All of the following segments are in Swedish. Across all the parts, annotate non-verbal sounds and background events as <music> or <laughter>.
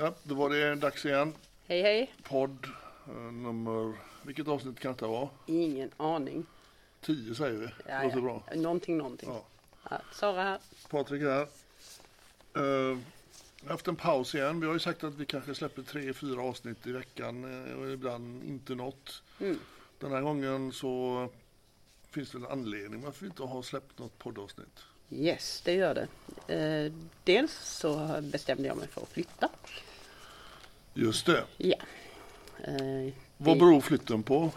Ja, då var det dags igen. Hej hej. Podd eh, nummer... Vilket avsnitt kan det vara? Ingen aning. 10 säger vi. Ja, Låter ja. bra. Någonting, någonting. Ja. Ja, Sara här. Patrik här. Uh, jag har haft en paus igen. Vi har ju sagt att vi kanske släpper tre, fyra avsnitt i veckan eh, och ibland inte något. Mm. Den här gången så finns det en anledning varför vi inte har släppt något poddavsnitt. Yes, det gör det. Eh, dels så bestämde jag mig för att flytta. Just det. Ja. Eh, Vad beror flytten på?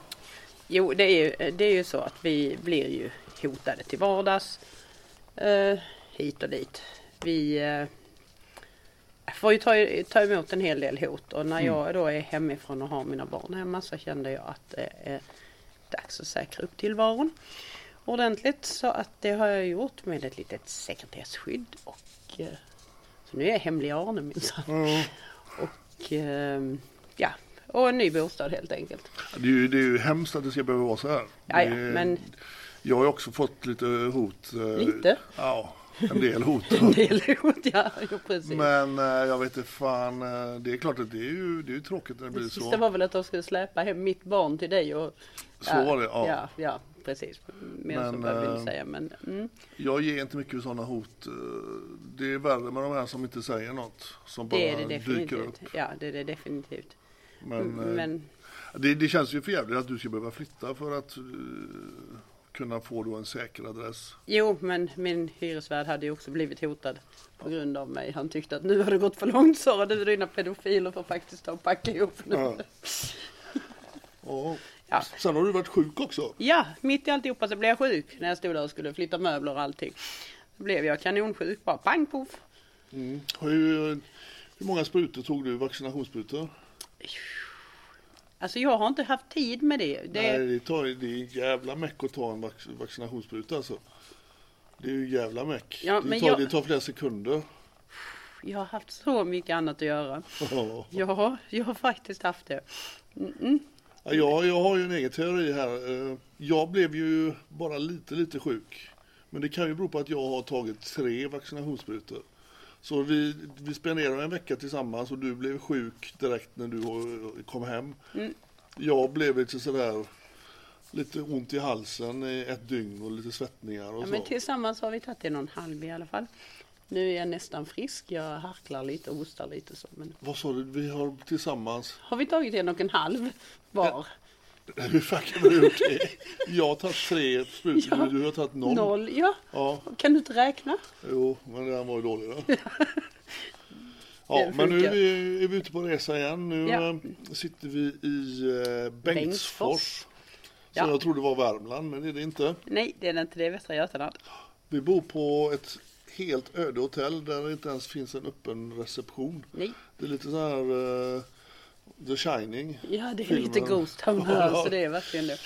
Jo, det är, ju, det är ju så att vi blir ju hotade till vardags. Eh, hit och dit. Vi eh, får ju ta, ta emot en hel del hot och när jag då är hemifrån och har mina barn hemma så kände jag att det är dags att säkra upp tillvaron ordentligt. Så att det har jag gjort med ett litet sekretesskydd och eh, så nu är jag hemlig Arne minsann. Och eh, ja, och en ny bostad helt enkelt. Det är ju, det är ju hemskt att det ska behöva vara så här. Ja, ja, Det men Jag har också fått lite hot. eh, Lite? Ja, en del hot. <laughs> en del hot, ja, jo, precis. Men eh, jag vet inte fan, eh, det är klart att det är ju, det är ju tråkigt när det blir det så. sista var väl att de skulle släpa hem mitt barn till dig och... Så var det, ja. Ja, ja precis. Mer Men, så behöver vi eh, inte säga men... Mm. Jag ger inte mycket sådana hot. eh, Det är värre med de här som inte säger något. Som bara Det är det dyker upp. Ja, det är det definitivt. Men, eh, Men det, det känns ju för jävligt att du ska behöva flytta för att eh, kunna få då en säker adress. jo, men min hyresvärd hade ju också blivit hotad på grund av mig. Han tyckte att nu har det gått för långt Sara, du och dina pedofiler får faktiskt ta och packa ihop nu. Ja. <laughs> Ja. Ja. Sen har du varit sjuk också. Ja, mitt i alltihopa så blev jag sjuk när jag stod där och skulle flytta möbler och allting. Så blev jag kanonsjuk, bara pang poff. Hur, hur många sprutor tog du? Vaccinationssprutor? Alltså jag har inte haft tid med det. det Nej, det, tar, det är en jävla meck att ta en vac vaccinationsspruta alltså. Det är ju jävla meck. Ja, det, tar, jag- det tar flera sekunder. Jag har haft så mycket annat att göra. Ja. Ja, jag har faktiskt haft det. Mm-mm. Ja, jag, har ju en egen teori här. Eh, Jag blev ju bara lite, lite sjuk. Men det kan ju bero på att jag har tagit tre vaccinationssprutor. Så vi, vi spenderade en vecka tillsammans och du blev sjuk direkt när du eh, kom hem. Mm. Jag blev lite sådär, lite ont i halsen i ett dygn och lite svettningar och Ja, så. men tillsammans har vi tagit en och en halv i alla fall. Nu är jag nästan frisk. Jag harklar lite och hostar lite så. Men Vad sa du? Vi har tillsammans, har vi tagit en och en halv var? hur fan kan vi ha gjort det? Jag har tagit tre sprutor, Ja. du har tagit noll. Noll, ja. Ja, Kan du inte räkna? jo, men den var ju dålig då. <laughs> Ja, men nu är vi, är vi ute på resa igen. Nu Ja. eh, sitter vi i eh, Bengtsfors. Bengtsfors. Som Ja. jag trodde var Värmland, men det är det inte. Nej, det är det inte. Det är Västra Götaland. Vi bor på ett helt öde hotell där det inte ens finns en öppen reception. Nej. Det är lite så här eh, The Shining. Ja, det är Filmen. lite Ghost Town <laughs> här, så det är verkligen det.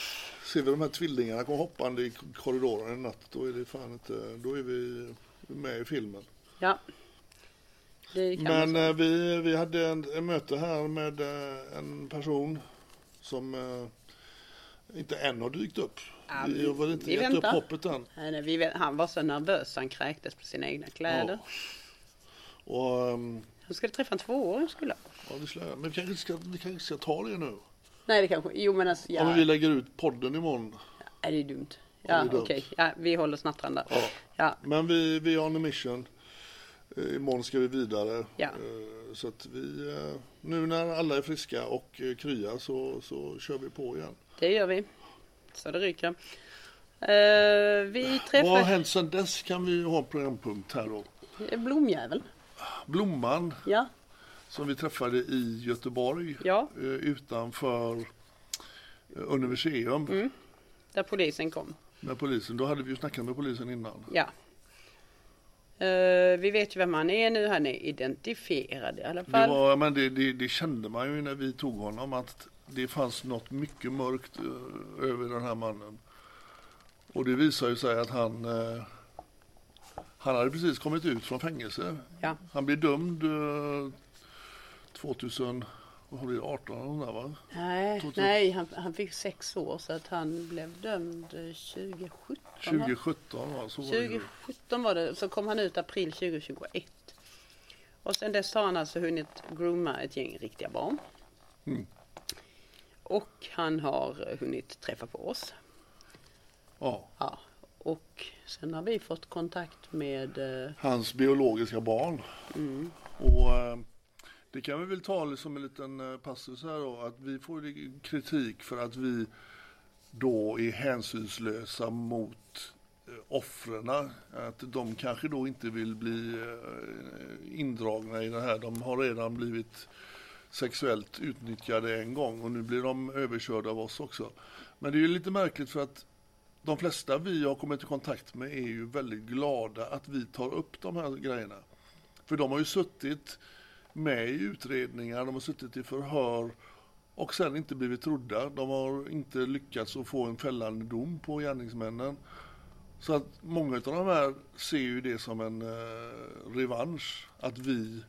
Ser vi de här tvillingarna komma hoppande i korridoren en natt, då är det fan inte, då är vi med i filmen. Ja. Det kan man Men eh, vi, vi hade en, en möte här med eh, en person som eh, inte än har dykt upp. Ja, vi vi- har väl inte vi gett väntar. upp hoppet än. Nej, vi han var så nervös han kräktes på sina egna kläder. Och, ehm, Han skulle träffa en tvååring skulle ja, det skulle jag- men vi kanske, ska, vi kanske ska ta det nu. Nej det kanske, jo men alltså, ja. Om vi lägger ut podden imorgon. Det är dumt. Ja, Ja, okej. Ja, vi håller snattrande. Ja. Ja. Men vi, vi är on a mission. Eh, Imorgon ska vi vidare. Ja. Eh, Så att vi, eh, nu när alla är friska och kryar så, så kör vi på igen. Det gör vi. Så det ryker. Eh, vi Vad har hänt sedan dess kan vi ha en programpunkt här då. Blomjävel. Blomman Ja, som vi träffade i Göteborg Ja. eh, utanför eh, Universium där polisen kom. med polisen. Då hade vi ju snackat med polisen innan. Ja. Eh, vi vet ju vem han är nu. Han är identifierad i alla Det, fall. var, men det, det, det kände man ju när vi tog honom att det fanns något mycket mörkt eh, över den här mannen. Och det visar ju sig att han eh, han hade precis kommit ut från fängelse. Ja. Han blev dömd eh, 2000, vad var det, 18 eller nåt där, va? Nej, 2000. nej han, han fick sex år så att han blev dömd eh, 2017. va? 2017 va? Så var det ju. 2017 var det, så kom han ut april 2021. Och sen dess har han alltså hunnit grooma ett gäng riktiga barn. Mm. Och han har eh, hunnit träffa på oss. Ja, Ja. Och sen har vi fått kontakt med eh, hans biologiska barn. Mm. Och eh, det kan vi väl ta som en liten passus här då, att vi får kritik för att vi då är hänsynslösa mot offren. Att de kanske då inte vill bli indragna i det här. De har redan blivit sexuellt utnyttjade en gång och nu blir de överkörda av oss också. Men det är ju lite märkligt för att de flesta vi har kommit i kontakt med är ju väldigt glada att vi tar upp de här grejerna. För de har ju suttit med i utredningar, de har suttit i förhör och sen inte blivit trodda. De har inte lyckats att få en fällande dom på gärningsmännen. Så att många av de här ser ju det som en eh, revansch, att vi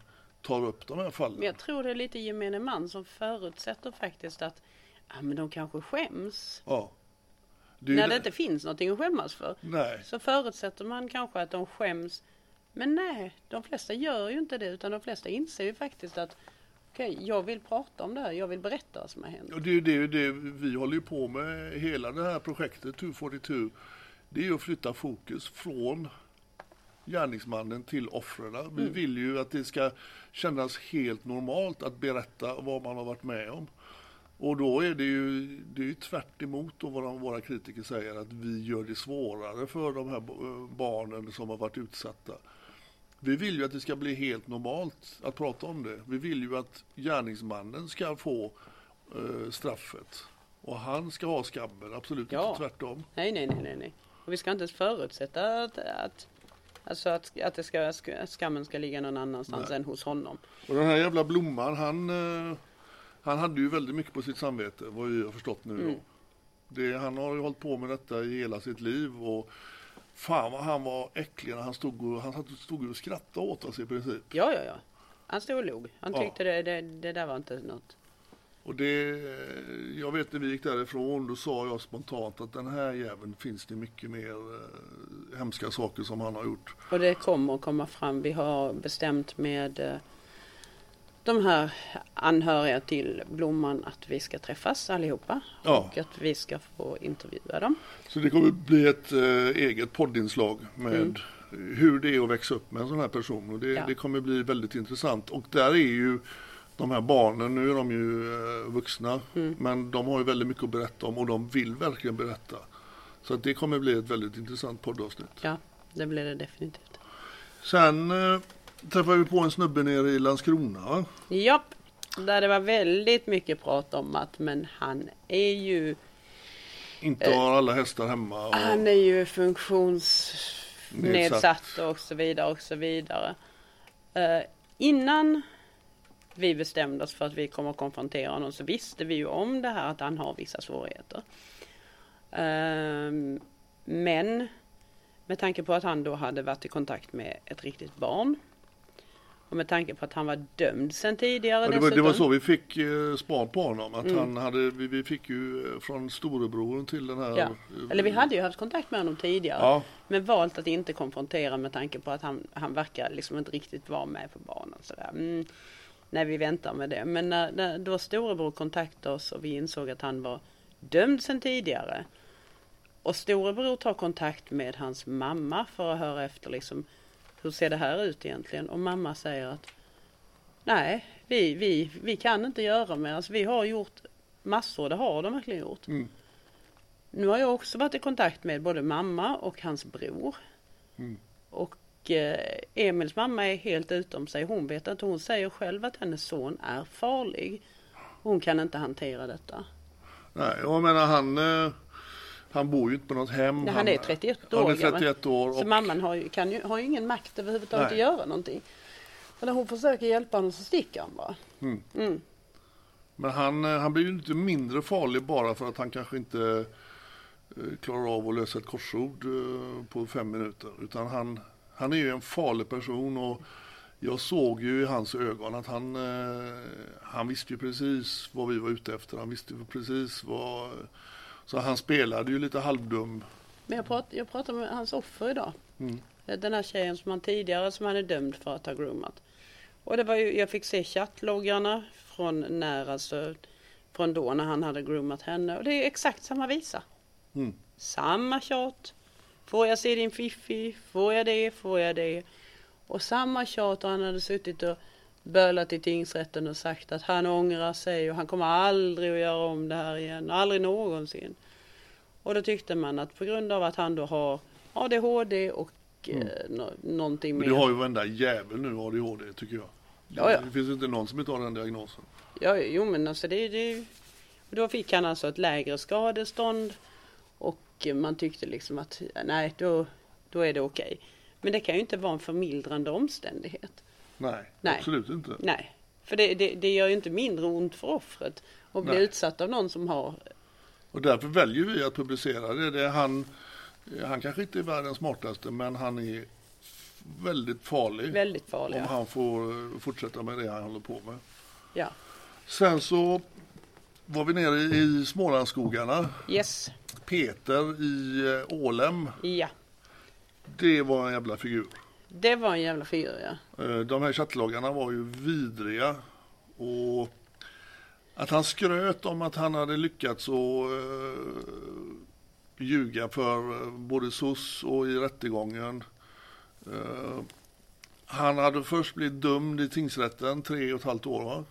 tar upp de här fallen. Men jag tror det är lite gemene man som förutsätter faktiskt att ja, men de kanske skäms. Ja. Det När det det- inte finns någonting att skämmas för. Nej. Så förutsätter man kanske att de skäms. Men nej, de flesta gör ju inte det utan de flesta inser ju faktiskt att okej, jag vill prata om det här, jag vill berätta vad som har hänt. Och det är ju det, det vi håller ju på med, hela det här projektet 242. Det är ju att flytta fokus från gärningsmannen till offren. Vi vill ju att det ska kännas helt normalt att berätta vad man har varit med om. Och då är det ju, det är ju tvärt emot vad de, våra kritiker säger att vi gör det svårare för de här barnen som har varit utsatta. Vi vill ju att det ska bli helt normalt att prata om det. Vi vill ju att gärningsmannen ska få eh, straffet. Och han ska ha skammen, absolut Ja. inte tvärtom. Nej, nej, nej, nej. Och vi ska inte förutsätta att, att, alltså att, att det ska, sk- skammen ska ligga någon annanstans än hos honom. Och den här jävla Blomman, han, eh, han hade ju väldigt mycket på sitt samvete, vad vi har förstått nu då. Det, han har ju hållit på med detta i hela sitt liv och fan vad han var äcklig när han stod och, han stod och skrattade åt oss i princip. Ja, ja, ja. Han stod och log. Han Ja. tyckte det, det, det där var inte något. Och det, jag vet när vi gick därifrån, då sa jag spontant att den här jäveln finns det mycket mer eh, hemska saker som han har gjort. Och det kommer att komma fram. Vi har bestämt med eh, de här anhöriga till Blomman att vi ska träffas allihopa. Ja. Och att vi ska få intervjua dem. Så det kommer bli ett eh, eget poddinslag med hur det är att växa upp med en sån här person. Och det, Ja. det kommer bli väldigt intressant. Och där är ju de här barnen, nu är de ju eh, vuxna, men de har ju väldigt mycket att berätta om och de vill verkligen berätta. Så att det kommer bli ett väldigt intressant poddavsnitt. Ja, det blir det definitivt. Sen eh, träffade vi på en snubbe nere i Landskrona. Japp, där det var väldigt mycket prat om att men han är ju Inte har alla hästar hemma. Och, Han är ju funktionsnedsatt Nedsatt. och så vidare och så vidare. Eh, innan vi bestämde oss för att vi kommer att konfrontera honom så visste vi ju om det här att han har vissa svårigheter. Ehm, men Med tanke på att han då hade varit i kontakt med ett riktigt barn. Och med tanke på att han var dömd sen tidigare Ja, det, var, det var så vi fick eh, span på honom. Att Mm. han hade, vi, vi fick ju eh, från storebror till den här. Ja. Eller vi hade ju haft kontakt med honom tidigare. Ja. Men valt att inte konfrontera med tanke på att han, han verkar liksom inte riktigt vara med på banan. Sådär. Mm, nej, vi väntar med det. Men när, när då storebror kontaktade oss och vi insåg att han var dömd sedan tidigare. Och storebror tar kontakt med hans mamma för att höra efter liksom hur ser det här ut egentligen? Och mamma säger att nej, vi, vi, vi kan inte göra mer. Alltså, vi har gjort massor, det har de verkligen gjort. Mm. Nu har jag också varit i kontakt med både mamma och hans bror. Mm. Och eh, Emils mamma är helt utom sig. Hon vet att hon säger själv att hennes son är farlig. Hon kan inte hantera detta. Nej, jag menar han, eh, han bor ju inte på något hem. Nej, han är 31 år Han är gammal. 31 år. Så Och, mamman har ju, kan ju, har ju ingen makt överhuvudtaget Nej. att göra någonting. Och när hon försöker hjälpa honom så sticker han bara. Mm. Mm. Men han, eh, han blir ju inte mindre farlig bara för att han kanske inte klarar av att lösa ett korsord på fem minuter. Utan han, han är ju en farlig person och jag såg ju i hans ögon att han, eh, han visste ju precis vad vi var ute efter. Han visste precis vad... Så han spelade ju lite halvdum. Men jag, prat, jag pratade med hans offer idag. Mm. Den här tjejen som han tidigare som han är dömd för att ha groomat. Och det var ju, jag fick se chattloggarna från när alltså från då när han hade groomat henne och det är exakt samma visa. Mm. Samma tjat. Får jag se din fiffi? Får jag det? Får jag det? Och samma tjat och han hade suttit och bölat i tingsrätten och sagt att han ångrar sig och han kommer aldrig att göra om det här igen. Aldrig någonsin. Och då tyckte man att på grund av att han då har ADHD och eh, nå- någonting Men mer. det har ju varenda jävel nu ADHD tycker jag. Ja, ja. Det finns inte någon som inte har den diagnosen. Ja, jo men alltså det, det och Då fick han alltså ett lägre skadestånd och man tyckte liksom att nej, då, då är det okej. Men det kan ju inte vara en förmildrande omständighet. Nej, Nej. absolut inte. Nej, för det, det, det gör ju inte mindre ont för offret att bli Nej. utsatt av någon som har Och därför väljer vi att publicera det. det är han, han kanske inte är världens smartaste men han är väldigt farlig. väldigt om farliga. han får fortsätta med det han håller på med. Ja, Sen så var vi nere i Smålandsskogarna. yes, Peter i eh, Ålem. ja. Det var en jävla figur. Det var en jävla figur ja. Eh, De här chattloggarna var ju vidriga. Och att han skröt om att han hade lyckats att eh, ljuga för både SOS och i rättegången. Han hade först blivit dömd i tingsrätten, tre och ett halvt år va?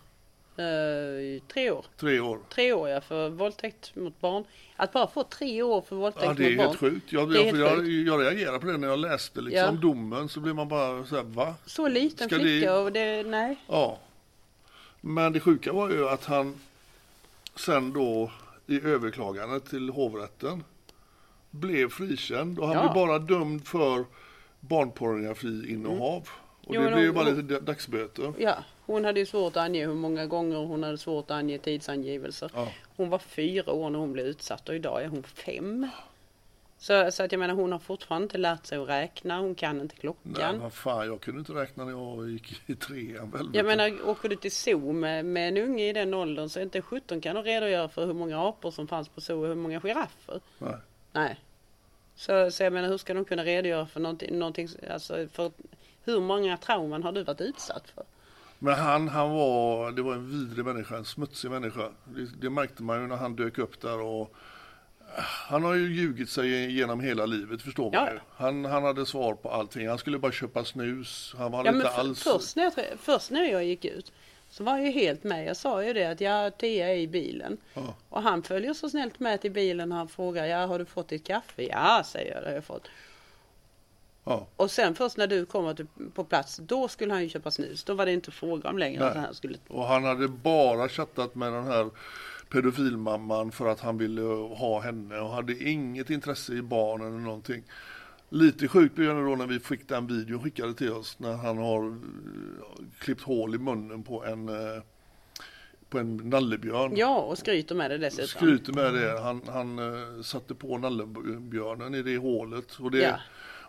Eh, tre år. Tre år. Tre år ja, för våldtäkt mot barn. Att bara få tre år för våldtäkt Ja, det är mot barn. helt sjukt. Jag, Det är helt jag, sjukt. jag reagerade på det när jag läste liksom Ja. domen så blev man bara så här, va? Så liten Ska flicka det- och det, nej. Ja. Men det sjuka var ju att han sen då i överklagandet till hovrätten blev frikänd och han Ja. blev bara dömd för barnpornografiinnehav. Och Jo, det blev ju bara lite dagsböter. Ja, hon hade ju svårt att ange hur många gånger hon hade svårt att ange tidsangivelser. Ja. Hon var fyra år när hon blev utsatt och idag är hon fem. Så, så att jag menar hon har fortfarande inte lärt sig att räkna, hon kan inte Nej, klockan. vad fan, jag kunde inte räkna när jag gick i trean. väl, Jag menar åker du till zoo med, med en unge i den åldern så inte 17 kan du redogöra för hur många apor som fanns på zoo och hur många giraffer. Nej. Nej. Så, så jag menar hur ska de kunna redogöra för någonting, någonting alltså för hur många trauman har du varit utsatt för? Men han, han var, det var en vidrig människa, en smutsig människa. Det, det märkte man ju när han dök upp där och han har ju ljugit sig genom hela livet förstår man Ja, ju. Han, han hade svar på allting. Han skulle bara köpa snus. Han var Ja, inte för, alls... först, när jag, först när jag gick ut så var jag ju helt med. Jag sa ju det att jag Tia är i bilen. Ja. Och han följer så snällt med till bilen och han frågar, ja har du fått ditt kaffe? Ja, säger jag, det har jag fått. Ja. Och sen först när du till, på plats, då skulle han ju köpa snus. Då var det inte fråga om längre Nej. att han skulle... Och han hade bara chattat med den här pedofilmamman för att han ville ha henne och hade inget intresse i barnen eller någonting. Lite sjukt blev det då när vi fick den videon skickade till oss när han har eh, klippt hål i munnen på en, eh, på en nallebjörn. Ja, och skryter med det dessutom. Skryter med det. Han, han eh, satte på nallebjörnen i det hålet. Och det, Ja.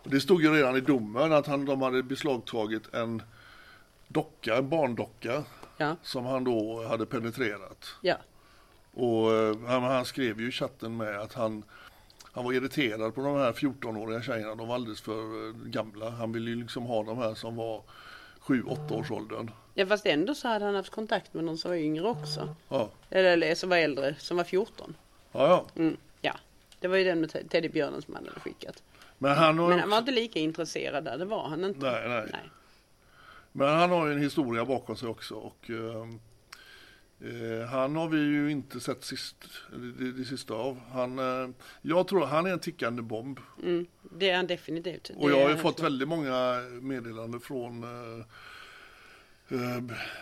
Och det stod ju redan i domen att han, de hade beslagtagit en docka, en barndocka Ja, som han då hade penetrerat. ja, Och eh, han, han skrev ju i chatten med att han, han var irriterad på de här 14-åriga tjejerna. De var alldeles för eh, gamla. Han ville ju liksom ha de här som var 7-8 års åldern. ja. Fast ändå så hade han haft kontakt med någon som var yngre också. Ja, Eller, eller som var äldre, som var 14. ja, ja. Mm, ja, det var ju den med Te- teddybjörnen som han hade skickat. Men han har, Men han var inte lika intresserad där, det var han inte. Nej, nej. nej. men han har ju en historia bakom sig också. Och, ehm, eh, han har vi ju inte sett sist, det, det sista av. Han, eh, jag tror han är en tickande bomb. Mm, det är han definitivt. Och jag har ju fått väldigt många meddelanden från, eh,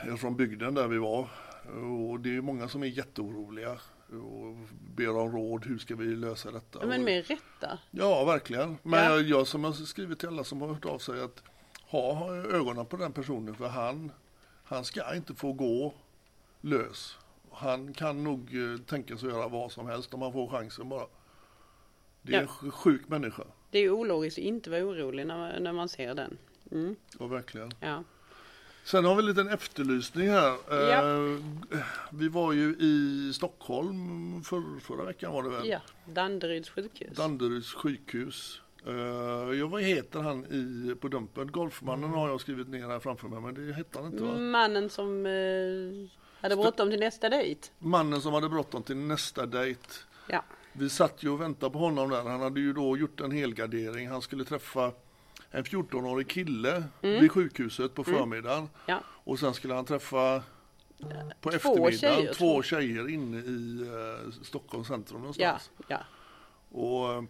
eh, från bygden där vi var. Och det är många som är jätteoroliga och ber om råd. Hur ska vi lösa detta? Men med rätta. Ja, verkligen. Men Ja. jag, jag som har skrivit till alla som har hört av sig att ha ögonen på den personen för han, han ska inte få gå lös. Han kan nog eh, tänka sig att göra vad som helst om han får chansen bara. Det är Ja. en sj- sjuk människa. Det är ologiskt att inte vara orolig när man, när man ser den. Mm, Ja, verkligen. ja. Sen har vi en liten efterlysning här. Ja. Eh, Vi var ju i Stockholm för, förra veckan var det väl? ja. Danderyds sjukhus. Danderyds sjukhus. Eh, ja, vad heter han i, på Dumpen? Golfmannen har jag skrivit ner här framför mig, men det hette han inte va? Mannen som eh, hade bråttom till nästa dejt. Mannen som hade bråttom till nästa dejt. Ja. Vi satt ju och väntade på honom där. Han hade ju då gjort en helgardering. Han skulle träffa en 14-årig kille vid sjukhuset på förmiddagen. Mm. Ja. Och sen skulle han träffa på Två eftermiddagen tjejer, två tjejer inne i eh, Stockholms centrum Ja. någonstans. Ja. Och eh,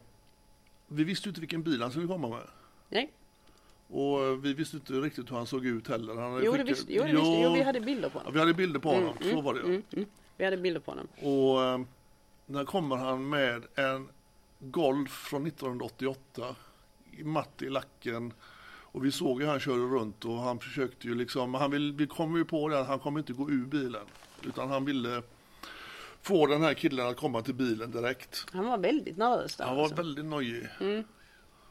vi visste inte vilken bil han skulle komma med. Nej. Och eh, vi visste inte riktigt hur han såg ut heller. Han hade Jo, det skickat- visste, jo, det visste, jo, vi hade bilder på ja, honom. vi hade bilder på honom, så var det ja. Mm, mm. Vi hade bilder på honom. Och eh, där kommer han med en Golf från 1988, i matt i lacken. Och vi såg hur han körde runt och han försökte ju liksom, han vill, vi kom ju på det att han kommer inte gå ur bilen. Utan han ville få den här killen att komma till bilen direkt. Han var väldigt nervös där. Han var alltså. väldigt nojig.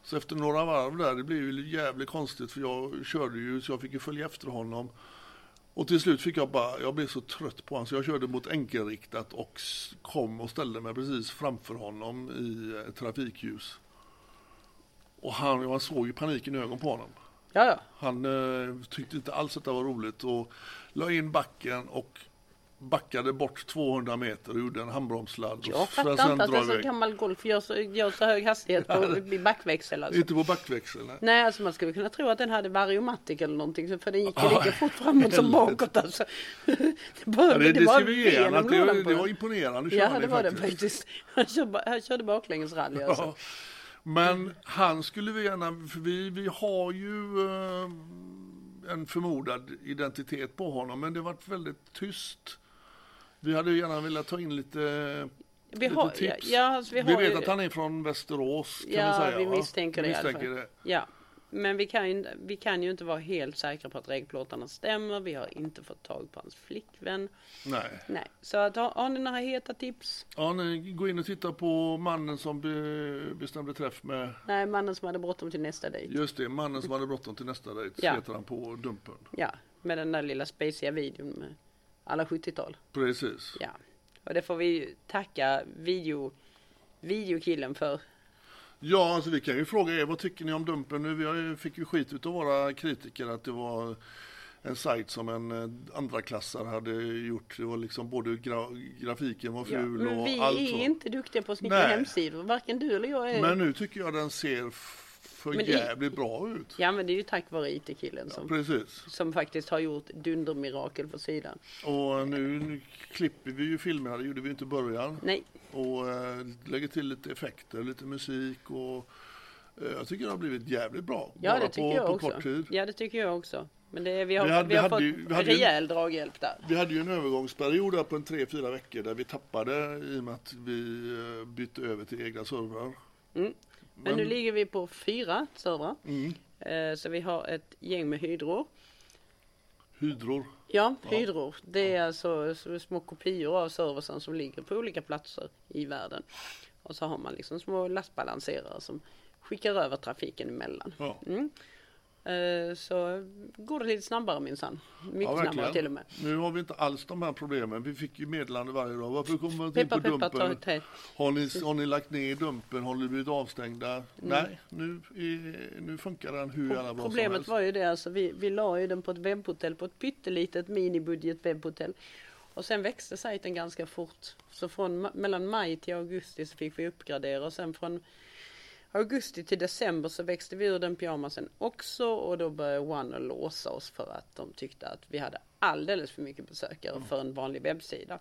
Så efter några varv där, det blev ju jävligt konstigt för jag körde ju så jag fick ju följa efter honom. Och till slut fick jag bara, jag blev så trött på honom så jag körde mot enkelriktat och kom och ställde mig precis framför honom i ett trafikljus. Och han, jag såg ju paniken i ögonen på honom. Ja, ja. Han eh, tyckte inte alls att det var roligt och la in backen och backade bort 200 meter och gjorde en handbromssladd. Jag fattar inte att en så iväg. gammal Golf gör så, gör så hög hastighet på, <laughs> backväxel. Alltså. Inte på backväxeln. nej. Nej, alltså man skulle kunna tro att den hade variomatic eller någonting. För den gick ju lika fort framåt som bakåt. Alltså. <laughs> Det, bara, Ja, det, det var ska vi ge att det, det var imponerande Ja, det var det faktiskt. faktiskt. <laughs> Han körde, han körde baklängesrally alltså. Ja. Men han skulle vi gärna, för vi, vi har ju eh, en förmodad identitet på honom, men det har varit väldigt tyst. Vi hade ju gärna velat ta in lite, Vi har, ja, tips. ja, alltså vi, vi har vet ju, att han är från Västerås, kan ja, vi säga. vi va? misstänker det vi i alla misstänker det. Ja. Men vi kan, ju, vi kan ju inte vara helt säkra på att regplåtarna stämmer. Vi har inte fått tag på hans flickvän. Nej. Nej, så att, har, har ni några heta tips? Ja, ni går in och tittar på mannen som be, bestämde träff med, Nej, mannen som hade bråttom till nästa dejt. just det, mannen som hade bråttom till nästa dejt, Ja. heter han på Dumpen. Ja, med den där lilla spaciga videon med alla 70-tal. Precis. Ja, och det får vi ju tacka video, videokillen för. Ja, alltså vi kan ju fråga er, vad tycker ni om Dumpen nu? Vi fick ju skit utav våra kritiker att det var en sajt som en eh, andra klassare hade gjort. Det var liksom både gra grafiken var Ja, ful men och vi allt är var. inte duktiga på att snickra hemsidor, varken du eller jag är. Men nu tycker jag den ser för Men det- jävligt bra ut. Ja, men det är ju tack vare IT-killen som, Precis. som faktiskt har gjort dundermirakel på sidan. Och nu, nu klipper vi ju filmerna, det gjorde vi inte i början. Nej, Och eh, lägger till lite effekter, lite musik och eh, jag tycker det har blivit jävligt bra. ja bara det tycker på, jag på också. kort tid. Ja, det tycker jag också. Men det, vi har, Vi vi hade- vi har hade fått ju- vi hade ju- rejäl draghjälp där. Vi hade ju en övergångsperiod där på en tre, fyra veckor där vi tappade i och med att vi eh, bytte över till egna servrar. Men, nu ligger vi på fyra servrar. Mm. Så vi har ett gäng med hydror. Hydror. Ja, hydror. Det är alltså så små kopior av serversen som ligger på olika platser i världen. Och så har man liksom små lastbalanserare som skickar över trafiken emellan. Ja. Mm. Eh, Så går det lite snabbare minsann. Mycket snabbare till och med. Nu har vi inte alls de här problemen. Vi fick ju meddelande varje dag. Varför kommer man inte in på peppa, ta dumpen? ett te. Har ni, har ni lagt ner dumpen? Har ni blivit avstängda? Nej, nu, är, nu funkar den hur jävla bra som Problemet helst. var ju det, alltså, vi, vi la ju den på ett webbhotell, på ett pyttelitet minibudget webbhotell. Och sen växte sajten ganska fort. Så från mellan maj till augusti så fick vi uppgradera och sen från augusti till december så växte vi ur den pyjamasen också och då började One låsa oss för att de tyckte att vi hade alldeles för mycket besökare för en vanlig webbsida.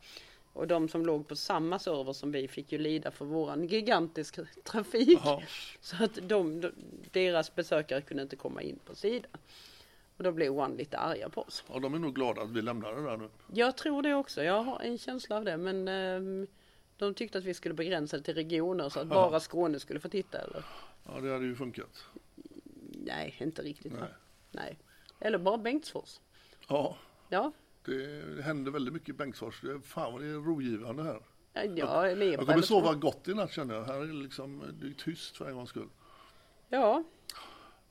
Och de som låg på samma server som vi fick ju lida för våran gigantiska <laughs> trafik. Jaha. Så att de, de, deras besökare kunde inte komma in på sidan. Och då blev One lite arga på oss. Ja, de är nog glada att vi lämnar det där nu. Jag tror det också, jag har en känsla av det men ehm, de tyckte att vi skulle begränsa det till regioner så att bara Skåne skulle få titta eller? Ja, det hade ju funkat. Nej, inte riktigt. Nej. Nej. Eller bara Bengtsfors. Ja, Ja, det, händer väldigt mycket i Bengtsfors. Fan vad det är rogivande här. ja, Jag på kommer sova gott i natt känner jag. Här är det liksom, det är tyst för en gångs skull. Ja,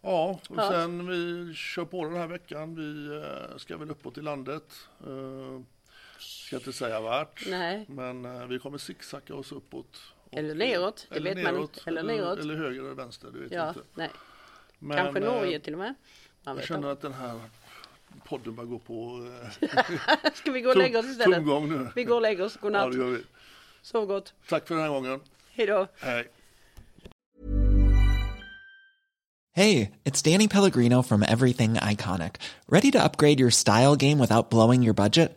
Ja, och Ja. sen vi kör på den här veckan. Vi eh, ska väl uppåt i landet. Eh, ska inte säga vart. Nej. Men eh, vi kommer zigzacka oss uppåt. Eller neråt, det eller vet man neråt, inte. Eller neråt. Eller höger eller vänster, det vet ja, inte. nej. Men, Kanske eh, Norge till och med. Man Jag känner aldrig. att den här podden börjar gå på eh, <laughs> Ska vi gå och lägga oss istället? tomgång nu. Vi går och lägger oss, Ja, godnatt. det gör vi. Sov gott. Tack för den här gången. Hej då. Hej. Hey, it's Danny Pellegrino from Everything Iconic. Ready to upgrade your style game without blowing your budget?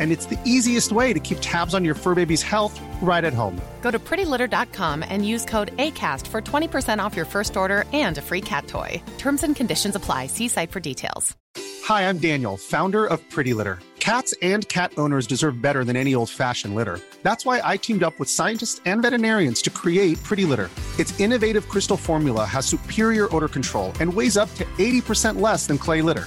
and it's the easiest way to keep tabs on your fur baby's health right at home. Go to prettylitter.com and use code ACAST for 20% off your first order and a free cat toy. Terms and conditions apply. See site for details. Hi, I'm Daniel, founder of Pretty Litter. Cats and cat owners deserve better than any old fashioned litter. That's why I teamed up with scientists and veterinarians to create Pretty Litter. Its innovative crystal formula has superior odor control and weighs up to 80% less than clay litter.